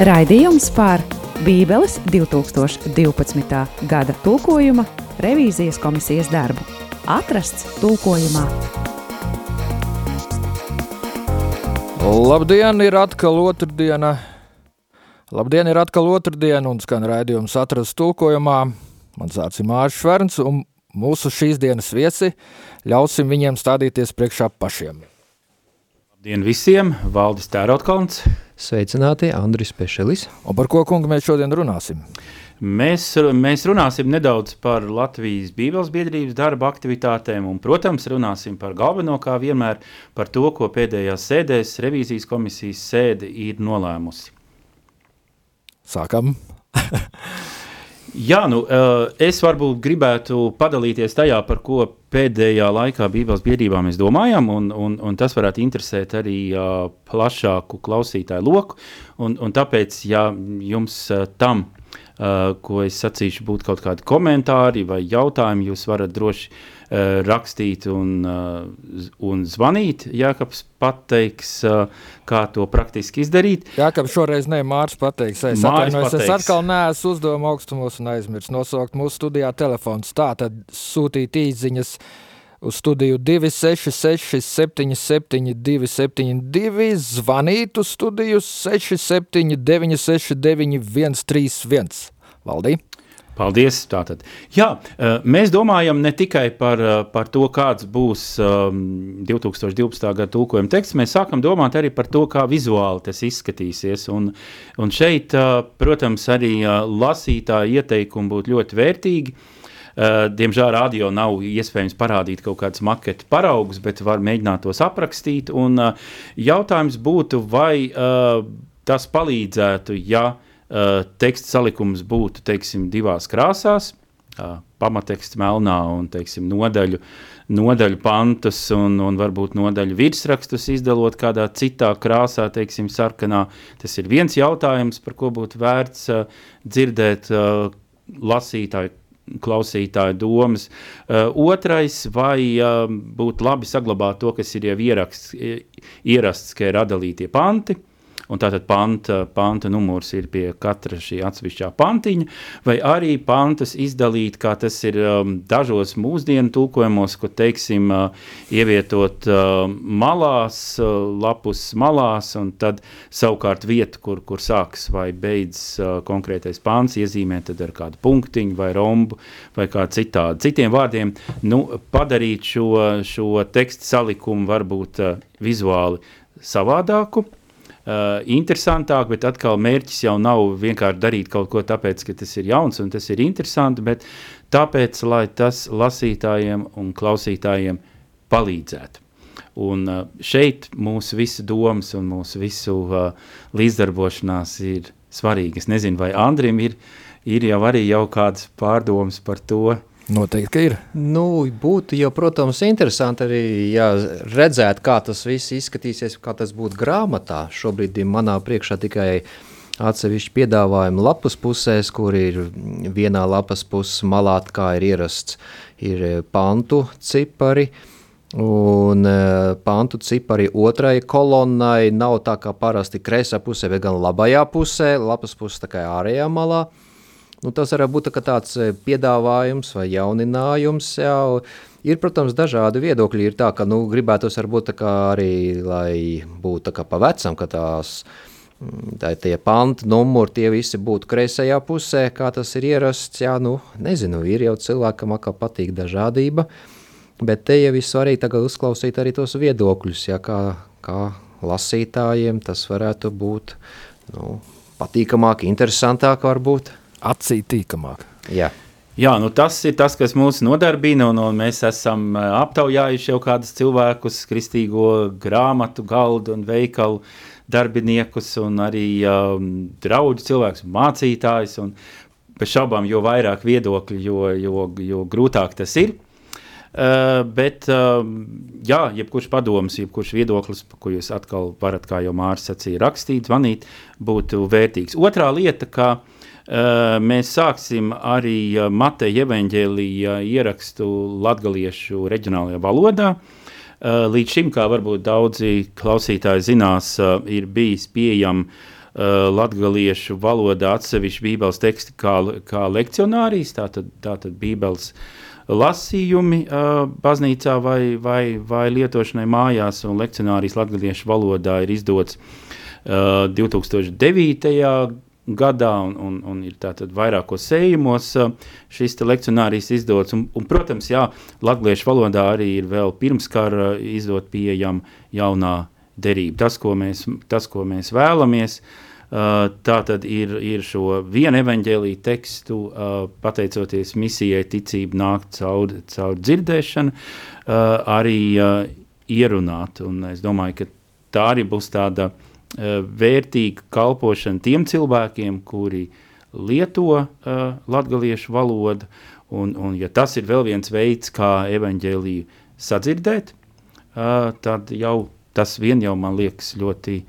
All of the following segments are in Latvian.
Raidījums par Bībeles 2012. gada tulkojuma revīzijas komisijas darbu. Atrasts tulkojumā. Labdien, ir atkal otrdiena. Labdien, ir atkal otrdiena un skan raidījums atrasts tulkojumā. Mans vārds ir Mārcis Šverns un mūsu šīs dienas viesi ļausim viņiem stādīties priekšā pašiem. Labdien visiem! Valdis Tērotkalns. Sveicināti, Andris Pešelis. Un par ko, kungi, mēs šodien runāsim? Mēs, mēs runāsim nedaudz par Latvijas Bībeles biedrības darba aktivitātēm un, protams, runāsim par galveno kā vienmēr par to, ko pēdējās sēdēs revīzijas komisijas sēde ir nolēmusi. Sākam! Jā, nu, es varbūt gribētu padalīties tajā, par ko pēdējā laikā Bībeles biedrībā mēs domājam, un, un, un tas varētu interesēt arī uh, plašāku klausītāju loku. Un, un tāpēc, ja jums uh, tam, ko es sacīšu, būtu kaut kādi komentāri vai jautājumi, jūs varat droši Eh, rakstīt un, eh, un zvanīt. Jākaps pateiks, eh, kā to praktiski izdarīt. Jākaps šoreiz ne Mārs pateiks. Es atvainojos, es atkal neesmu uzdevumu augstumos un aizmirsu nosaukt mūsu studijā telefons. Tā tad sūtīt īziņas uz studiju 266 77 272, zvanīt uz studiju 67 969 131. Valdī? Paldies! Tātad. Jā, eh, mēs domājam ne tikai par, eh, par to, kāds būs 2012. Ehm, gada tulkojuma teksts, mēs sākam domāt arī par to, kā vizuāli tas izskatīsies. Un, un šeit, eh, protams, arī lasītāja ieteikumi būtu ļoti vērtīgi. Diemžēl radio nav iespējams parādīt kaut kādus maketu paraugus, bet var mēģināt tos aprakstīt. Un jautājums būtu, vai tas palīdzētu, ja teksta salikums būtu teiksim, divās krāsās. Pamateksts melnā un teiksim, nodaļu, nodaļu pantus un, un varbūt nodaļu virsrakstus izdalot kādā citā krāsā, teiksim, sarkanā. Tas ir viens jautājums, par ko būtu vērts uh, dzirdēt uh, lasītāju klausītāju domas. Uh, otrais, vai uh, būtu labi saglabāt to, kas ir jau ieraksts, ierasts, ka ir atdalītie panti, un tātad panta, panta numurs ir pie katra šī atsevišķā pantiņa, vai arī pantas izdalīt, kā tas ir um, dažos mūsdienu tulkojumos, ko, teiksim, uh, ievietot uh, malās, uh, lapus malās, un tad savukārt vieta, kur, kur sāks vai beidz uh, konkrētais pants, iezīmē tad ar kādu punktiņu vai rombu vai kā citādi. Citiem vārdiem, nu, padarīt šo, šo tekstu salikumu varbūt uh, vizuāli savādāku, uh, interesantāk, bet atkal mērķis jau nav vienkārši darīt kaut ko tāpēc, ka tas ir jauns un tas ir interesanti, bet tāpēc, lai tas lasītājiem un klausītājiem palīdzētu. Un uh, šeit mūsu visu domas un mūsu visu uh, līdzdarbošanās ir svarīgi. Es nezinu, vai Andrim ir, ir jau arī jau kādas pārdomas par to, Noteikti, ka ir. Nu, būtu jau, protams, interesanti arī jā, redzēt, kā tas viss izskatīsies, kā tas būtu grāmatā. Šobrīd manā priekšā tikai atsevišķi piedāvājumi lapas pusēs, kur ir vienā lapas puses malā, kā ir ierasts, ir pantu cipari, un e, pantu cipari otrai kolonnai nav tā kā parasti kreisā pusē, bet gan labajā pusē, lapas puses tā kā ārējā malā, Nu, tas var būt tā tāds e, piedāvājums vai jauninājums. Jā. Ir, protams, dažādi viedokļi. Ir tā, ka nu, gribētos varbūt kā arī, lai būtu kā pa vecam, ka tās mm, tā, tie panti, numuri, tie visi būtu kreisajā pusē, kā tas ir ierasts. Jā, nu, nezinu, ir jau cilvēkam atkal patīk dažādība, bet te jau ir svarīgi uzklausīt arī tos viedokļus, jā, kā, kā lasītājiem tas varētu būt nu, patīkamāk, interesantāk varbūt acī tīkamāk. Jā. Jā, nu tas ir tas, kas mūs nodarbina, un, un mēs esam aptaujājuši jau kādus cilvēkus, kristīgo grāmatu, galdu un veikalu darbiniekus, un arī um, draugu cilvēkus, mācītājus, un bez šaubām, jo vairāk viedokļu, jo, jo, jo grūtāk tas ir. Uh, bet, uh, jā, jebkurš padoms, jebkurš viedoklis, ko jūs atkal varat, kā jau Mārcis sacīja, rakstīt, zvanīt, būtu vērtīgs. Otrā lieta, ka uh, mēs sāksim arī Mateja evaņģēlīja ierakstu latgaliešu reģionālajā valodā. Līdz šim, kā varbūt daudzi klausītāji zinās, ir bijis pieejams latgaliešu valodā atsevišķi bībeles teksti kā, kā lekcionārijas, tātad, tātad bībeles lasījumi uh, baznīcā vai, vai, vai lietošanai mājās, un lekcionārijas latgaliešu valodā ir izdots uh, 2009 gadā, un, un, un ir tātad vairākos sējumos šis lekcionārijs izdots. Un, un, protams, jā, latviešu valodā arī ir vēl pirms kara izdot pieejama jaunā derība. Tas, ko mēs, tas, ko mēs vēlamies, tā tad ir, ir šo vienu evaņģēlīju tekstu, pateicoties misijai ticība nākt caur, caur dzirdēšanu, arī ierunāt. Un es domāju, ka tā arī būs tāda uh, vērtīga kalpošana tiem cilvēkiem, kuri lieto uh, latviešu valodu. Un, un, ja tas ir vēl viens veids, kā evanģēlīju sadzirdēt, uh, tad jau tas vien jau man liekas ļoti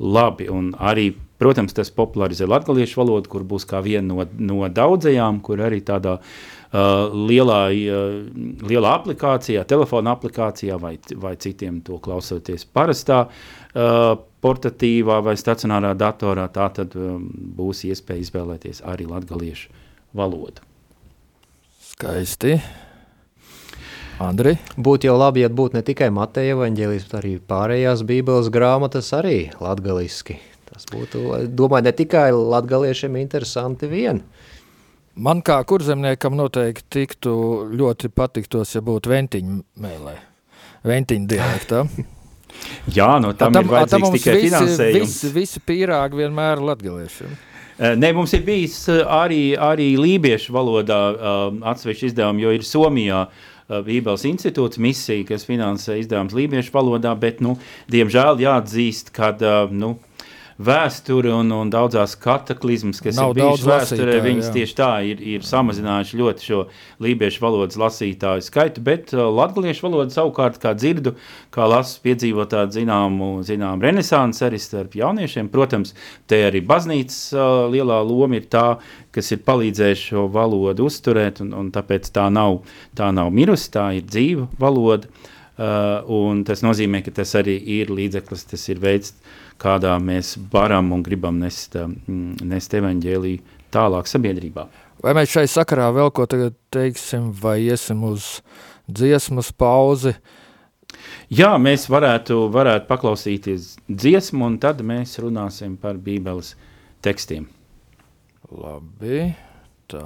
labi. Un arī, protams, tas popularizē latviešu valodu, kur būs kā viena no, no daudzajām, kur arī tādā uh, lielā, uh, lielā aplikācijā, telefona aplikācijā vai, vai citiem to klausoties parastā. Uh, portatīvā vai stacionārā datorā, tā tad um, būs iespēja izvēlēties arī latgaliešu valodu. Skaisti. Andri? Būtu jau labi, ja būtu ne tikai Mateja evaņģēlijs, bet arī pārējās bībeles grāmatas arī latgaliski. Tas būtu, domāju, ne tikai latgaliešiem interesanti vien. Man kā kurzemniekam noteikti tiktu ļoti patiktos, ja būtu ventiņu mēlē, ventiņu dialektā. Jā, no tam, tam ir vajadzīgs tam tikai visi, finansējums. Visi, visi pīrāgi vienmēr ir latgaliešiem. Eh, ne, mums ir bijis eh, arī, arī lībiešu valodā uh, atsevišķi izdevumi, jo ir Somijā uh, Bībeles institūts misija, kas finansē izdevums lībiešu valodā, bet, nu, diemžēl jāatzīst, ka, uh, nu, vēsture un, un daudzās kataklizmas, kas Nav ir bijušas vēsturē, viņas jā. tieši tā ir, ir samazinājuši ļoti šo lībiešu valodas lasītāju skaitu, bet uh, latgaliešu valoda savukārt, kā dzirdu, kā lasu, piedzīvo tādu zināmu, zināmu renesansu arī starp jauniešiem. Protams, te arī baznīcas uh, lielā loma ir tā, kas ir palīdzējuši šo valodu uzturēt, un, un tāpēc tā nav, tā nav mirusi, tā ir dzīva valoda. Uh, tas nozīmē, ka tas arī ir līdzeklis, tas ir veids, kādā mēs varam un gribam nest, mm, nest evaņģēliju tālāk sabiedrībā. Vai mēs šai sakarā vēl ko tagad teiksim, vai iesim uz dziesmas pauzi? Jā, mēs varētu, varētu paklausīties dziesmu, un tad mēs runāsim par Bībeles tekstiem. Labi, tā.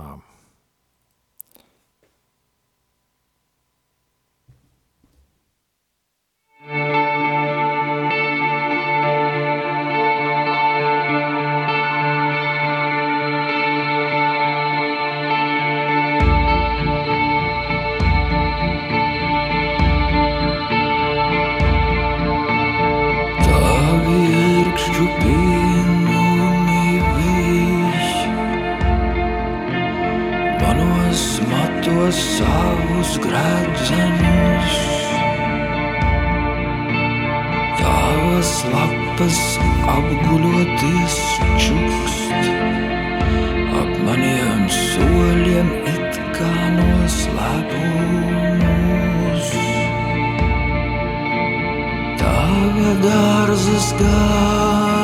Savus grēdzenus. Tavas lapas apguļoties čukst, ap maniem soļiem it kā noslēpumus. Tava dārzas gāņā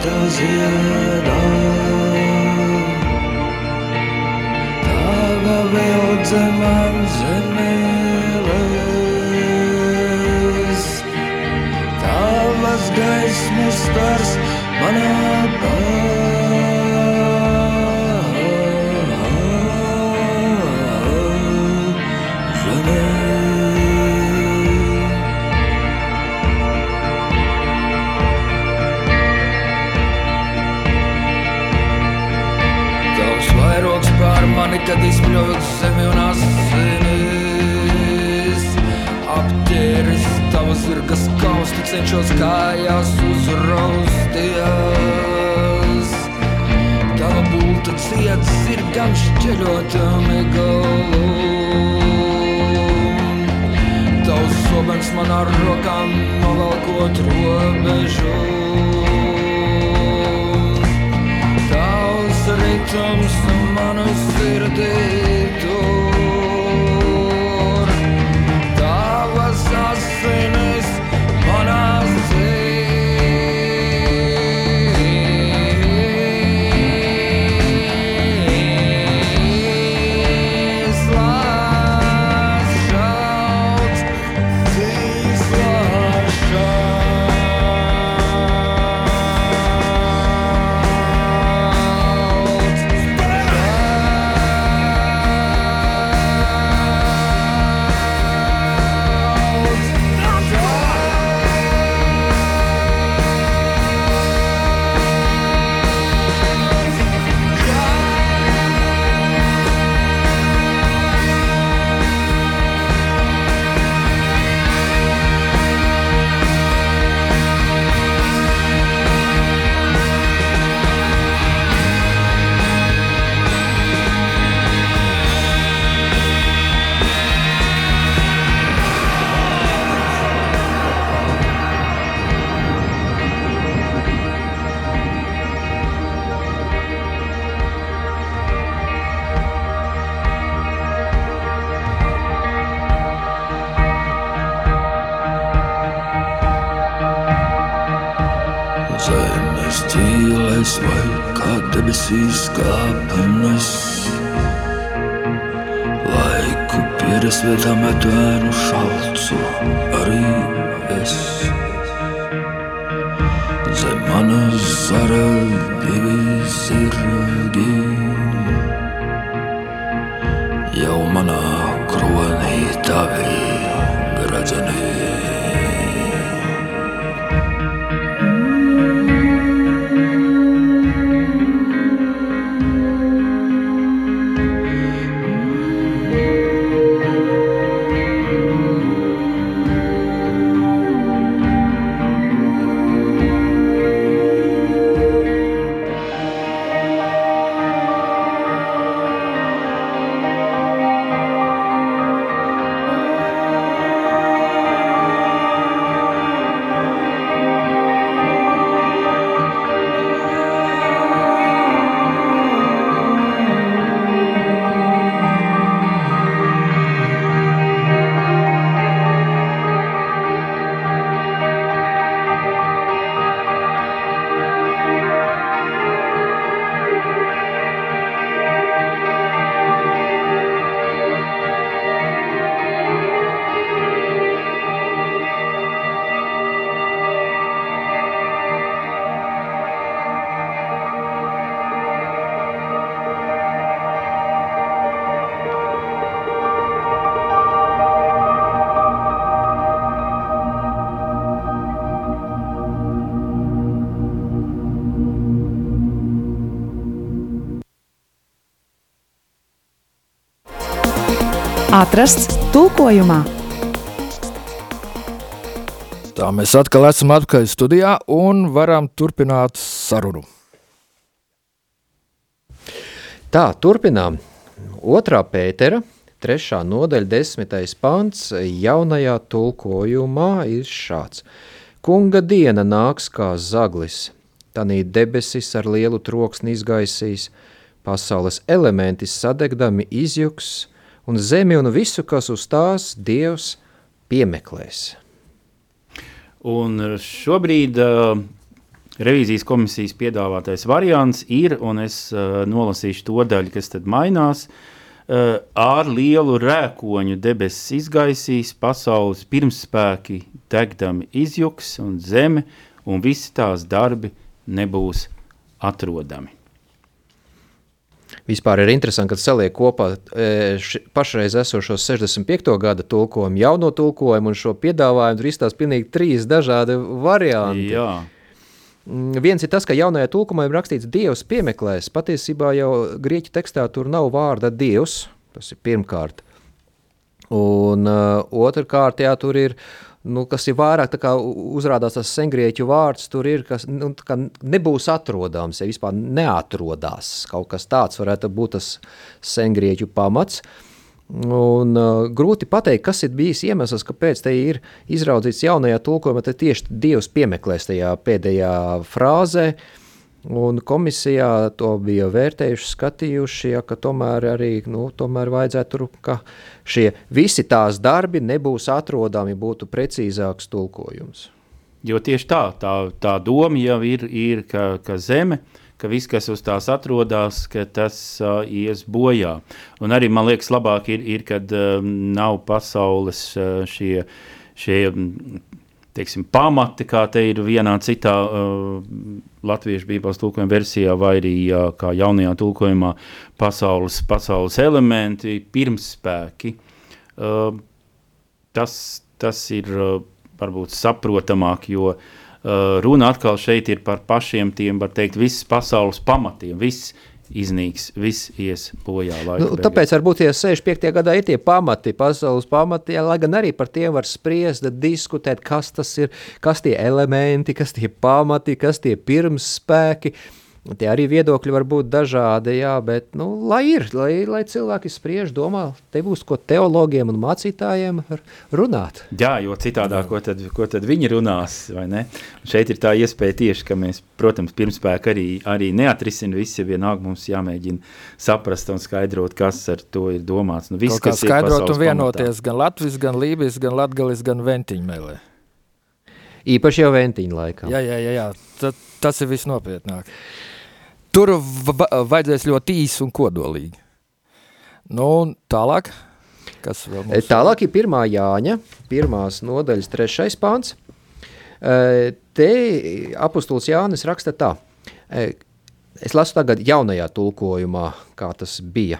sārtā ziedā. Tava vēl dzemam zemēlēs, tavas gaismas stars manā kad izpļūt zemi un asinis. Aptieris tavas zirgas kausti, cenšos kājās uzrausties. Tava bulta ciets ir gan šķeļotami galu. Tavs sobens man ar rokām novalkot robežu. ं मनुष्यते zirgi. Jau manā kronī tavi Atrasts tulkojumā. Tā mēs atkal esam atpakaļ studijā un varam turpināt sarunu. Tā, turpinām. Otrā pētera, trešā nodaļa, desmitais pants, jaunajā tulkojumā ir šāds. Kunga diena nāks kā zaglis, tanī debesis ar lielu troksni izgaisīs, pasaules elementi sadegdami izjuks, un zemi un visu, kas uz tās Dievs piemeklēs. Un šobrīd uh, revīzijas komisijas piedāvātais variants ir, un es uh, nolasīšu to daļu, kas tad mainās, uh, ar lielu rēkoņu debesis izgaisīs, pasaules pirmspēki degdami izjuks, un zeme un visi tās darbi nebūs atrodami. Vispār ir interesanti, kad saliek kopā e, ši, pašreiz esošo 65. gada tulkojumu, jauno tulkojumu un šo piedāvājumu. Tur izstāsta pilnīgi trīs dažādi varianti. Jā. Mm, viens ir tas, ka jaunajā tulkumā ir rakstīts Dievs piemeklēs. Patiesībā jau grieķu tekstā tur nav vārda Dievs, tas ir pirmkārt. Un uh, otrkārt, jā, tur ir nu, kas ir vairāk uzrādās tas sengrieķu vārds, tur ir, kas nu, nebūs atrodams, ja vispār neatrodās. Kaut kas tāds varētu būt tas sengrieķu pamats. Un, uh, grūti pateikt, kas ir bijis iemesls, kāpēc te ir izraudzīts jaunajā tulkojumā, tad tieši Dievs piemeklēs tajā pēdējā frāzē, uh, Un komisijā to bija vērtējuši, skatījuši, ja, ka tomēr arī nu, tomēr vajadzētu tur, ka šie visi tās darbi nebūs atrodami, būtu precīzāks tulkojums. Jo tieši tā, tā, tā doma jau ir, ir ka, ka zeme, ka viss, kas uz tās atrodas, ka tas uh, ies bojā. Un arī man liekas labāk ir, ir kad um, nav pasaules uh, šie, šie teiksim, pamati, kā te ir vienā citā uh, latviešu bībeles tulkojuma versijā, vai arī uh, kā jaunajā tulkojumā pasaules, pasaules elementi, pirmspēki. Uh, tas, tas ir uh, varbūt saprotamāk, jo uh, runa atkal šeit ir par pašiem tiem, var teikt, visas pasaules pamatiem, viss iznīks, viss ies bojā. Nu, tāpēc varbūt ja 65. gadā ir tie pamati, pasaules pamati, ja, lai gan arī par tiem var spriest, diskutēt, kas tas ir, kas tie elementi, kas tie pamati, kas tie pirmsspēki. spēki Tie arī viedokļi var būt dažādi, jā, bet nu, lai ir, lai, lai cilvēki spriež, domā, te būs ko teologiem un mācītājiem runāt. Jā, jo citādā, ko tad, ko tad viņi runās, vai ne? Un šeit ir tā iespēja tieši, ka mēs, protams, pirmspēk arī, arī neatrisina visi, vienalga mums jāmēģina saprast un skaidrot, kas ar to ir domāts. Nu, viss, kas skaidrot un vienoties pamatā. gan Latvis, gan Lībijas, gan Latgalis, gan Ventiņmelē. Īpaši jau Ventiņa laikā. Jā, jā, jā, jā. Tad, tas ir visnopietnāk. Tur vajadzēs ļoti īsi un kodolīgi. Nu, tālāk, kas vēl mums? Tālāk ir pirmā Jāņa, pirmās nodaļas trešais pāns. E, te apustulis Jānis raksta tā. E, es lasu tagad jaunajā tulkojumā, kā tas bija.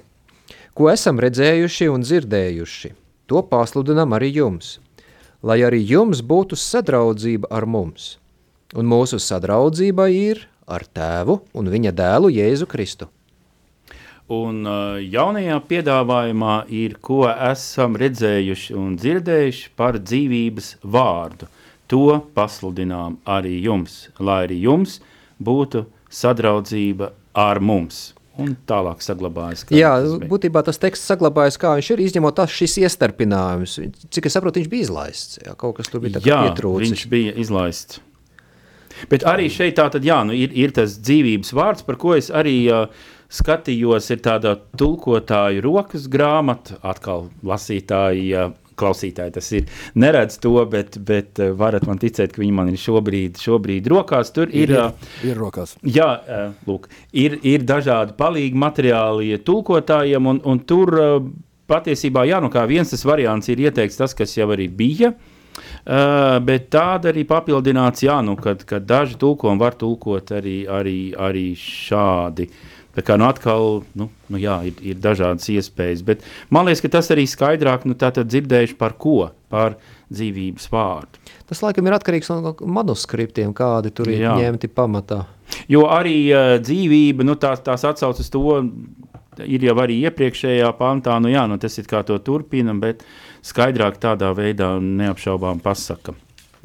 Ko esam redzējuši un dzirdējuši, to pasludinam arī jums, lai arī jums būtu sadraudzība ar mums. Un mūsu sadraudzība ir ar tēvu un viņa dēlu Jēzu Kristu. Un uh, jaunajā piedāvājumā ir, ko esam redzējuši un dzirdējuši par dzīvības vārdu. To pasludinām arī jums, lai arī jums būtu sadraudzība ar mums. Un tālāk saglabājas. Jā, būtībā tas teksts saglabājas, kā viņš ir, izņemot tas šis iestarpinājums. Cik es saprotu, viņš bija izlaists. Jā, kaut kas tur bija pietrūcis. viņš bija izlaists. Bet arī šeit tā tad, jā, nu, ir, ir tas dzīvības vārds, par ko es arī uh, skatījos, ir tāda tulkotāju rokas grāmata, atkal lasītāji, uh, klausītāji tas ir, neredz to, bet, bet uh, varat man ticēt, ka viņi man ir šobrīd, šobrīd rokās. Tur ir, ir, uh, ir rokās. Jā, uh, lūk, ir, ir dažādi palīgi materiāli tulkotājiem, un, un tur uh, patiesībā, jā, nu kā viens tas variants ir ieteikts tas, kas jau arī bija, uh, Uh, bet tāda arī papildināts, jā, nu, kad, kad daži tulkojumi var tulkot arī, arī, arī šādi. Tā kā nu atkal nu, nu jā, ir, ir dažādas iespējas, bet man liekas, ka tas arī skaidrāk nu, dzirdējuši par ko, par dzīvības vārdu. Tas laikam ir atkarīgs no manuskriptiem, kādi tur ir jā. ņemti pamatā. Jo arī uh, dzīvība, nu, tās, tās atsaucas to ir jau arī iepriekšējā pantā, nu jā, nu tas ir kā to turpinam, bet skaidrāk tādā veidā neapšaubām pasaka.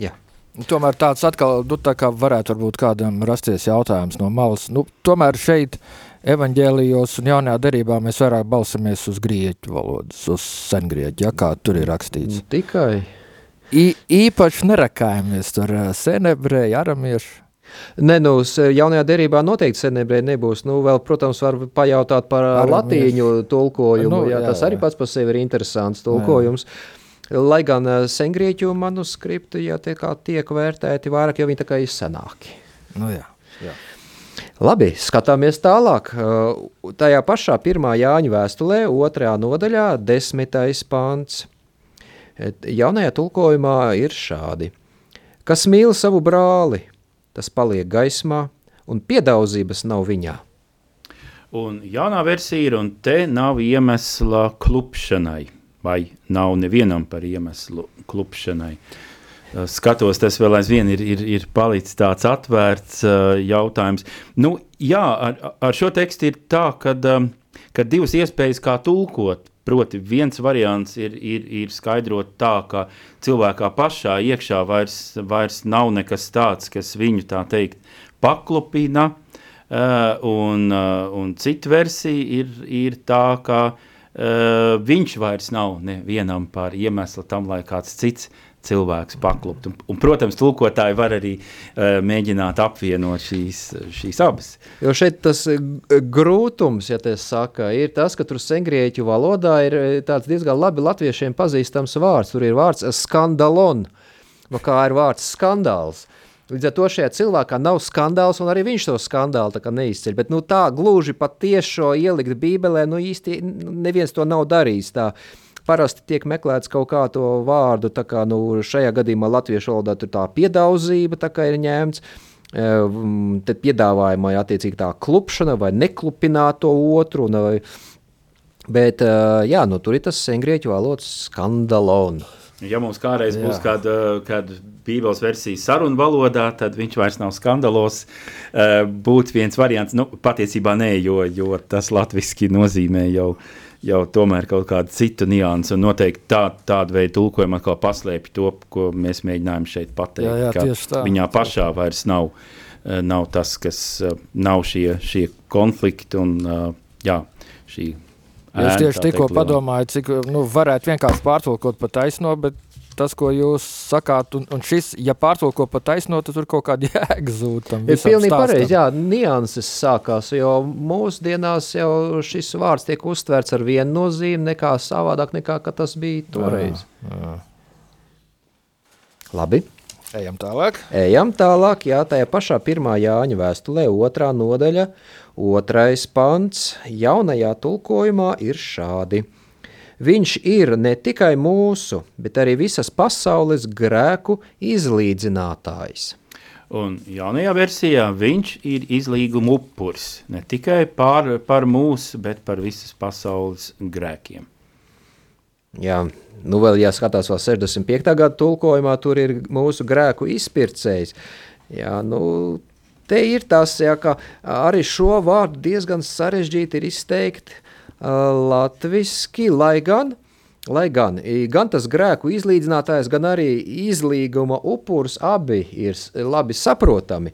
Jā. Tomēr tāds atkal, nu tā kā varētu varbūt kādam rasties jautājums no malas, nu tomēr šeit evaņģēlijos un jaunajā derībā mēs vairāk balsamies uz grieķu valodas, uz sengrieķu, ja kā tur ir rakstīts. Nu, tikai. I, īpaši nerakājamies tur senebreju, aramiešu, Ne, nu, jaunajā derībā noteikti senebrē nebūs. Nu, vēl, protams, var pajautāt par Ar latīņu tulkojumu. Nu, jā, jā, tas arī pats par sevi ir interesants tulkojums. Jā. Lai gan sengrieķu manuskripti ja tiek, tiek vērtēti vairāk, jo viņi tā kā ir senāki. Nu, jā, jā. Labi, skatāmies tālāk. Tajā pašā pirmā Jāņa vēstulē, otrajā nodaļā, desmitais pants. Jaunajā tulkojumā ir šādi. Kas mīl savu brāli, tas paliek gaismā, un piedaudzības nav viņā. Un jaunā versija ir, un te nav iemesla klupšanai, vai nav nevienam par iemeslu klupšanai. Skatos, tas vēl aizvien ir, ir, ir palicis tāds atvērts uh, jautājums. Nu, jā, ar, ar šo tekstu ir tā, ka um, divas iespējas, kā tulkot. Proti, viens variants ir, ir, ir skaidrot tā, ka cilvēkā pašā iekšā vairs, vairs nav nekas tāds, kas viņu tā teikt paklupina, un, un cita versija ir, ir tā, ka viņš vairs nav nevienam par iemeslu tam, lai kāds cits cilvēks paklupt. Un, un, protams, tulkotāji var arī uh, mēģināt apvienot šīs, šīs abas. Jo šeit tas grūtums, ja tā saka, ir tas, ka tur sengrieķu valodā ir eh, tāds diezgan labi latviešiem pazīstams vārds. Tur ir vārds skandalon, no kā ir vārds skandāls. Līdz ar to šajā cilvēkā nav skandāls, un arī viņš to skandālu neizceļ. Bet nu, tā gluži pat tiešo ielikt Bībelē, nu īsti neviens to nav darījis. Tā parasti tiek meklēts kaut kā to vārdu, tā kā nu, šajā gadījumā latviešu valodā tur tā piedauzība tā ir ņemts. E, tad piedāvājumā ir attiecīgi tā klupšana vai neklupināt to otru. Vai, bet e, jā, nu, tur ir tas sengrieķu valodas skandalons. Ja mums kādreiz būs kāda, kāda Bībeles versija sarunu valodā, tad viņš vairs nav skandalos. E, būtu viens variants, nu, patiesībā nē, jo, jo tas latviski nozīmē jau uh, jau tomēr kaut kādu citu niansu, un noteikti tā, tādu veidu tulkojumu atkal paslēpj to, ko mēs mēģinājām šeit pateikt, jā, jā, ka tā. viņā pašā vairs nav, eh, nav tas, kas eh, nav šie, šie konflikti un eh, jā, šī Es tieši tikko padomāju, cik nu, varētu vienkārši pārtulkot pa taisno, bet tas, ko jūs sakāt, un, un šis, ja pārtulko pa taisno, tad tur kaut kāda jēga zūd tam Ir pilnīgi pareizi, jā, nianses sākās, jo mūsdienās jau šis vārds tiek uztverts ar vienu nozīmi, nekā savādāk, nekā tas bija toreiz. Jā, jā. Labi. Ejam tālāk. Ejam tālāk, jā, tajā pašā pirmā Jāņa vēstulē, otrā nodaļa, otrais pants, jaunajā tulkojumā ir šādi – Viņš ir ne tikai mūsu, bet arī visas pasaules grēku izlīdzinātājs. Un jaunajā versijā viņš ir izlīguma upuris ne tikai par, par mūsu, bet par visas pasaules grēkiem. Jā, nu vēl jāskatās vēl 65. gada tulkojumā, tur ir mūsu grēku izpircējs. Jā, nu, te ir tas, jā, ka arī šo vārdu diezgan sarežģīti ir izteikt, latviski, lai gan, lai gan, gan tas grēku izlīdzinātājs, gan arī izlīguma upuris abi ir labi saprotami.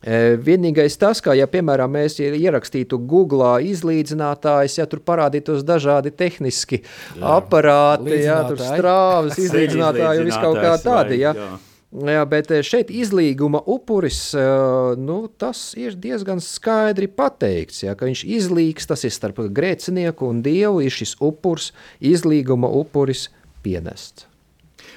Vienīgais tas, ka, ja, piemēram, mēs ierakstītu Google izlīdzinātājs, ja tur parādītos dažādi tehniski jā. aparāti, ja, tur strāvas izlīdzinātāji un viss kaut kā tādi, ja. Jā. Jā, bet eh, šeit izlīguma upuris, eh, nu, ir diezgan skaidri pateikts, ka viņš izlīgs, tas ir starp grēcinieku un dievu, ir šis upurs, izlīguma upuris pienests.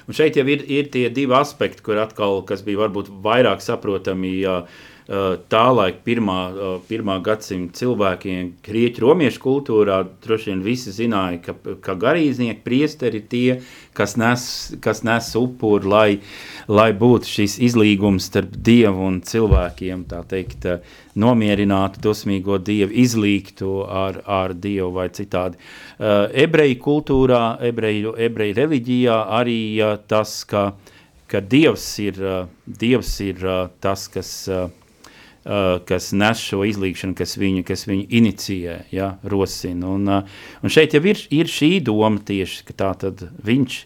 Un šeit jau ir, ir tie divi aspekti, kur atkal, kas bija varbūt vairāk saprotami, uh, tā laika pirmā, eh, pirmā gadsimta cilvēkiem, grieķu romiešu kultūrā, droši vien visi zināja, ka, ka garīdznieki, priesteri ir tie, kas nes, kas nes upuri, lai, lai būtu šis izlīgums starp dievu un cilvēkiem, tā teikt, eh, nomierinātu dosmīgo dievu, izlīgtu ar, ar dievu vai citādi. Ebreju kultūrā, ebreju, ebreju reliģijā arī tas, ka, ka dievs ir, dievs ir tas, kas kas nes šo izlīgšanu, kas viņu, kas viņu inicijē, ja, rosina. Un, uh, un šeit jau ir, ir šī doma tieši, ka tā tad viņš,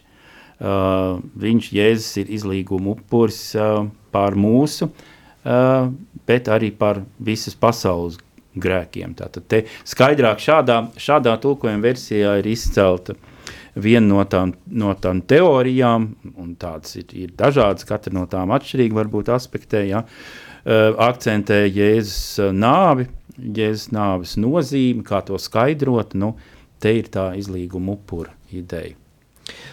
uh, viņš Jēzus ir izlīguma upuris uh, pār mūsu, uh, bet arī par visas pasaules grēkiem. Tātad te skaidrāk šādā, šādā tulkojuma versijā ir izcelta viena no tām, no tām teorijām, un tādas ir, ir dažādas, katra no tām atšķirīga varbūt aspektē, ja, uh, akcentē Jēzus eh, nāvi, Jēzus nāves nozīmi, kā to skaidrot, nu, te ir tā izlīguma upura ideja.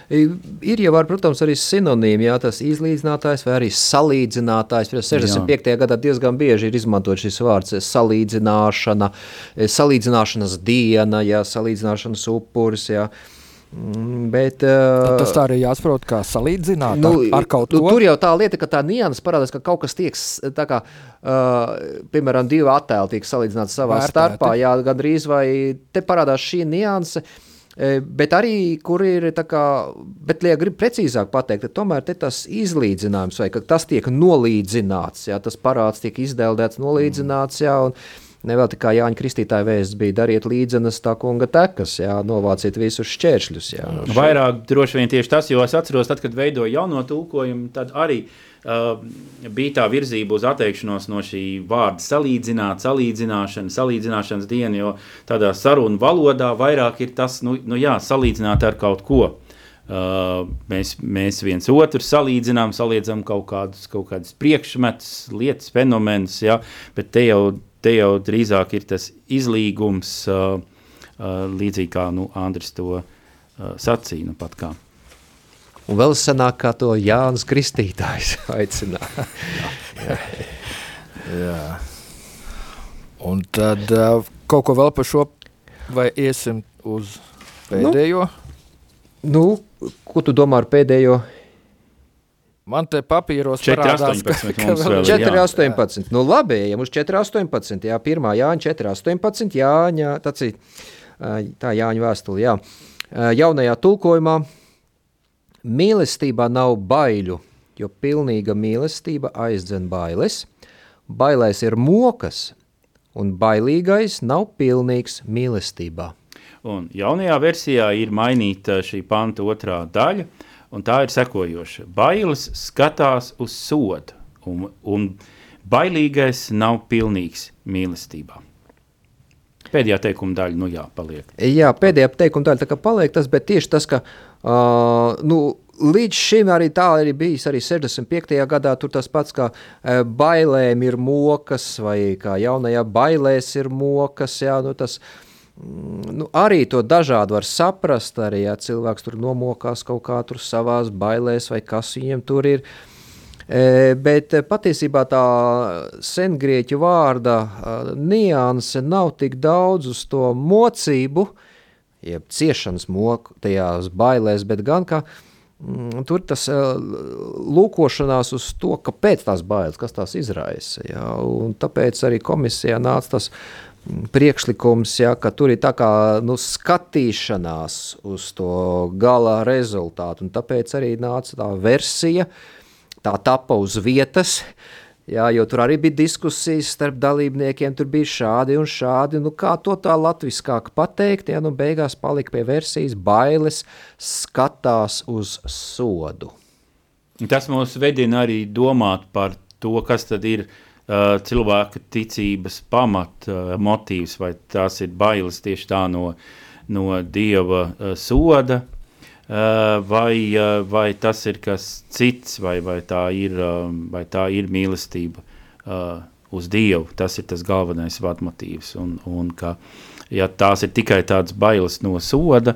Ir jau, var, protams, arī sinonīmi, jā, tas izlīdzinātājs vai arī salīdzinātājs. 65. Jā. gadā diezgan bieži ir izmantot šis vārds salīdzināšana, salīdzināšanas diena, jā, salīdzināšanas upuris, jā. Uh, bet, uh, tas tā arī jāsaprot, kā salīdzināt nu, ar, ar kaut nu, ko. Tur jau tā lieta, ka tā nianses parādās, ka kaut kas tiek, kā, uh, piemēram, divi attēli tiek salīdzināti savā Vērtēti. starpā, jā, gandrīz vai te parādās šī nianse, Bet arī, kur ir tā kā, bet, ja grib precīzāk pateikt, tad tomēr tas izlīdzinājums, vai tas tiek nolīdzināts, jā, tas parāds tiek izdeldēts, nolīdzināts, jā, un nevēl tā kā Jāņa Kristītāja vēsts bija dariet līdzenas tā kunga tekas, jā, novāciet visus šķēršļus, jā. No Vairāk droši vien tieši tas, jo es atceros, tad, kad veidoju jauno tulkojumu, tad arī Uh, bija tā virzība uz atteikšanos no šī vārda salīdzināt, salīdzināšana, salīdzināšanas diena, jo tādā sarunu valodā vairāk ir tas, nu, nu jā, salīdzināt ar kaut ko. Uh, mēs, mēs viens otru salīdzinām, salīdzinām kaut kādus, kaut kādus priekšmetus, lietas, fenomenus, ja, bet te jau, te jau drīzāk ir tas izlīgums, uh, uh, līdzīgi kā nu, Andris to uh, sacīja. Nu, pat kā. Un vēl sanāk, kā to Jānis Kristītājs aicināja. jā. jā. Un tad uh, kaut ko vēl par šo, vai iesim uz pēdējo? Nu, nu ko tu domā ar pēdējo? Man te papīros 4, parādās, 18, ka, ka 4, 18. Nu labi, ejam uz 4, 18. Jā, pirmā Jāņa 4, 18. Jāņa, tāds ir tā Jāņa vēstuli, jā. Jaunajā tulkojumā Mīlestībā nav baiļu, jo pilnīga mīlestība aizdzen bailes. Bailēs ir mokas, un bailīgais nav pilnīgs mīlestībā. Un jaunajā versijā ir mainīta šī panta otrā daļa, un tā ir sekojoša. Bailes skatās uz sodu, un, un bailīgais nav pilnīgs mīlestībā. Pēdējā teikuma daļa, nu jā, paliek. Jā, pēdējā teikuma daļa tā kā paliek tas, bet tieši tas, ka Uh, nu, līdz šim arī tā ir bijis arī 65. gadā. Tur tas pats kā uh, bailēm ir mokas, vai kā jaunajā bailēs ir mokas. Jā, nu, tas, nu, arī to dažādi var saprast. Arī ja cilvēks tur nomokās kaut kā tur savās bailēs, vai kas viņiem tur ir. E, bet patiesībā tā sengrieķu vārda uh, nianse nav tik daudz uz to mocību, uh, jeb ciešanas moku tajās bailēs, bet gan kā mm, tur tas uh, lūkošanās uz to, kāpēc tās bailes, kas tās izraisa. Ja, un tāpēc arī komisijā nāca tas mm, priekšlikums, ja, ka tur ir tā kā nu, skatīšanās uz to gala rezultātu, tāpēc arī nāca tā versija, tā tapa uz vietas, Jā, jo tur arī bija diskusijas starp dalībniekiem, tur bija šādi un šādi. Nu, kā to tā latviskāk pateikt, ja nu beigās palika pie versijas bailes skatās uz sodu. Tas mums vedina arī domāt par to, kas tad ir uh, cilvēka ticības pamat uh, motīvs, vai tās ir bailes tieši tā no, no Dieva uh, soda, Eh, vai, eh, vai tas ir kas cits, vai, vai, tā, ir, eh, vai tā ir mīlestība uz Dievu. Tas ir tas galvenais vadmotīvs. Un, un ka, ja tās ir tikai tādas bailes no soda,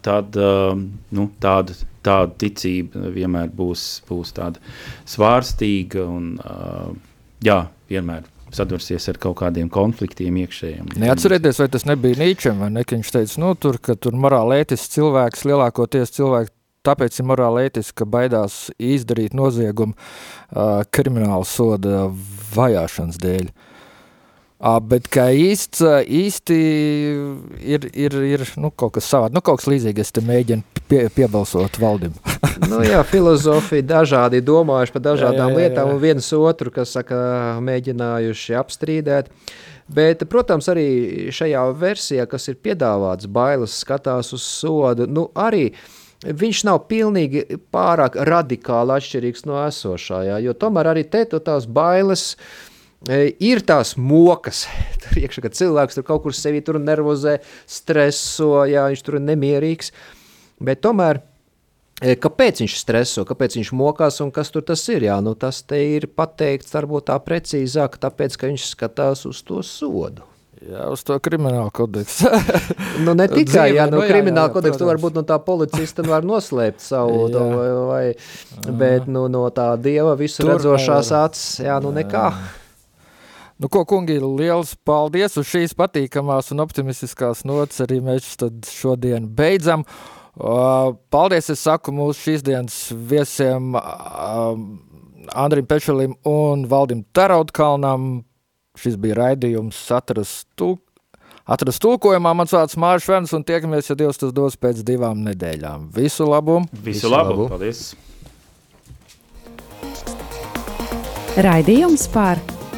tad nu, tāda, tāda ticība vienmēr būs, būs tāda svārstīga un jā, vienmēr sadursies ar kaut kādiem konfliktiem iekšējiem. Neatcerieties, vai tas nebija Nīčem, vai ne, ka viņš teica, nu, tur, ka tur morāli ētisks cilvēks, lielākoties cilvēki, tāpēc ir morāli ētiski, ka baidās izdarīt noziegumu uh, kriminālu soda vajāšanas dēļ. Uh, Bet kā īsts, īsti ir, ir, ir nu, kaut kas savāds, nu, kaut kas līdzīgs. Es mēģinu pie, piebalsot valdim. nu, jā, filozofija dažādi domājuši par dažādām jā, jā, jā, lietām, un viens otru, kas saka, mēģinājuši apstrīdēt. Bet, protams, arī šajā versijā, kas ir piedāvāts, bailes skatās uz sodu, nu, arī viņš nav pilnīgi pārāk radikāli atšķirīgs no esošā, jā, jo tomēr arī te tās bailes uh, ir tās mokas, tur iekšā, kad cilvēks tur kaut kur sevi tur nervozē, streso, jā, viņš tur ir nemierīgs, bet tomēr, kāpēc viņš streso, kāpēc viņš mokās un kas tur tas ir, jā, nu tas te ir pateikts varbūt tā precīzāk, tāpēc, ka viņš skatās uz to sodu. Jā, uz to kriminālu kodeksu. nu, ne tikai, jā, no nu, nu krimināla kodeksa, varbūt no tā policista var noslēpt savu, to, vai, vai, bet nu, no tā dieva visu Tur redzošās acis, jā, nu nekā. Jā. Nu, ko, kungi, liels paldies uz šīs patīkamās un optimistiskās nots. Arī mēs šodien beidzam. Paldies, es saku mūsu šīs dienas viesiem Andrim Pečelim un Valdim Tarautkalnam. Šis bija raidījums atrast, tūk, atrast tulkojumā. Mans vārds Mārcis Švens un tiekamies, ja Dievs tas dos pēc divām nedēļām. Visu labu! Visu, Visu labu! labu. Paldies! Raidījums par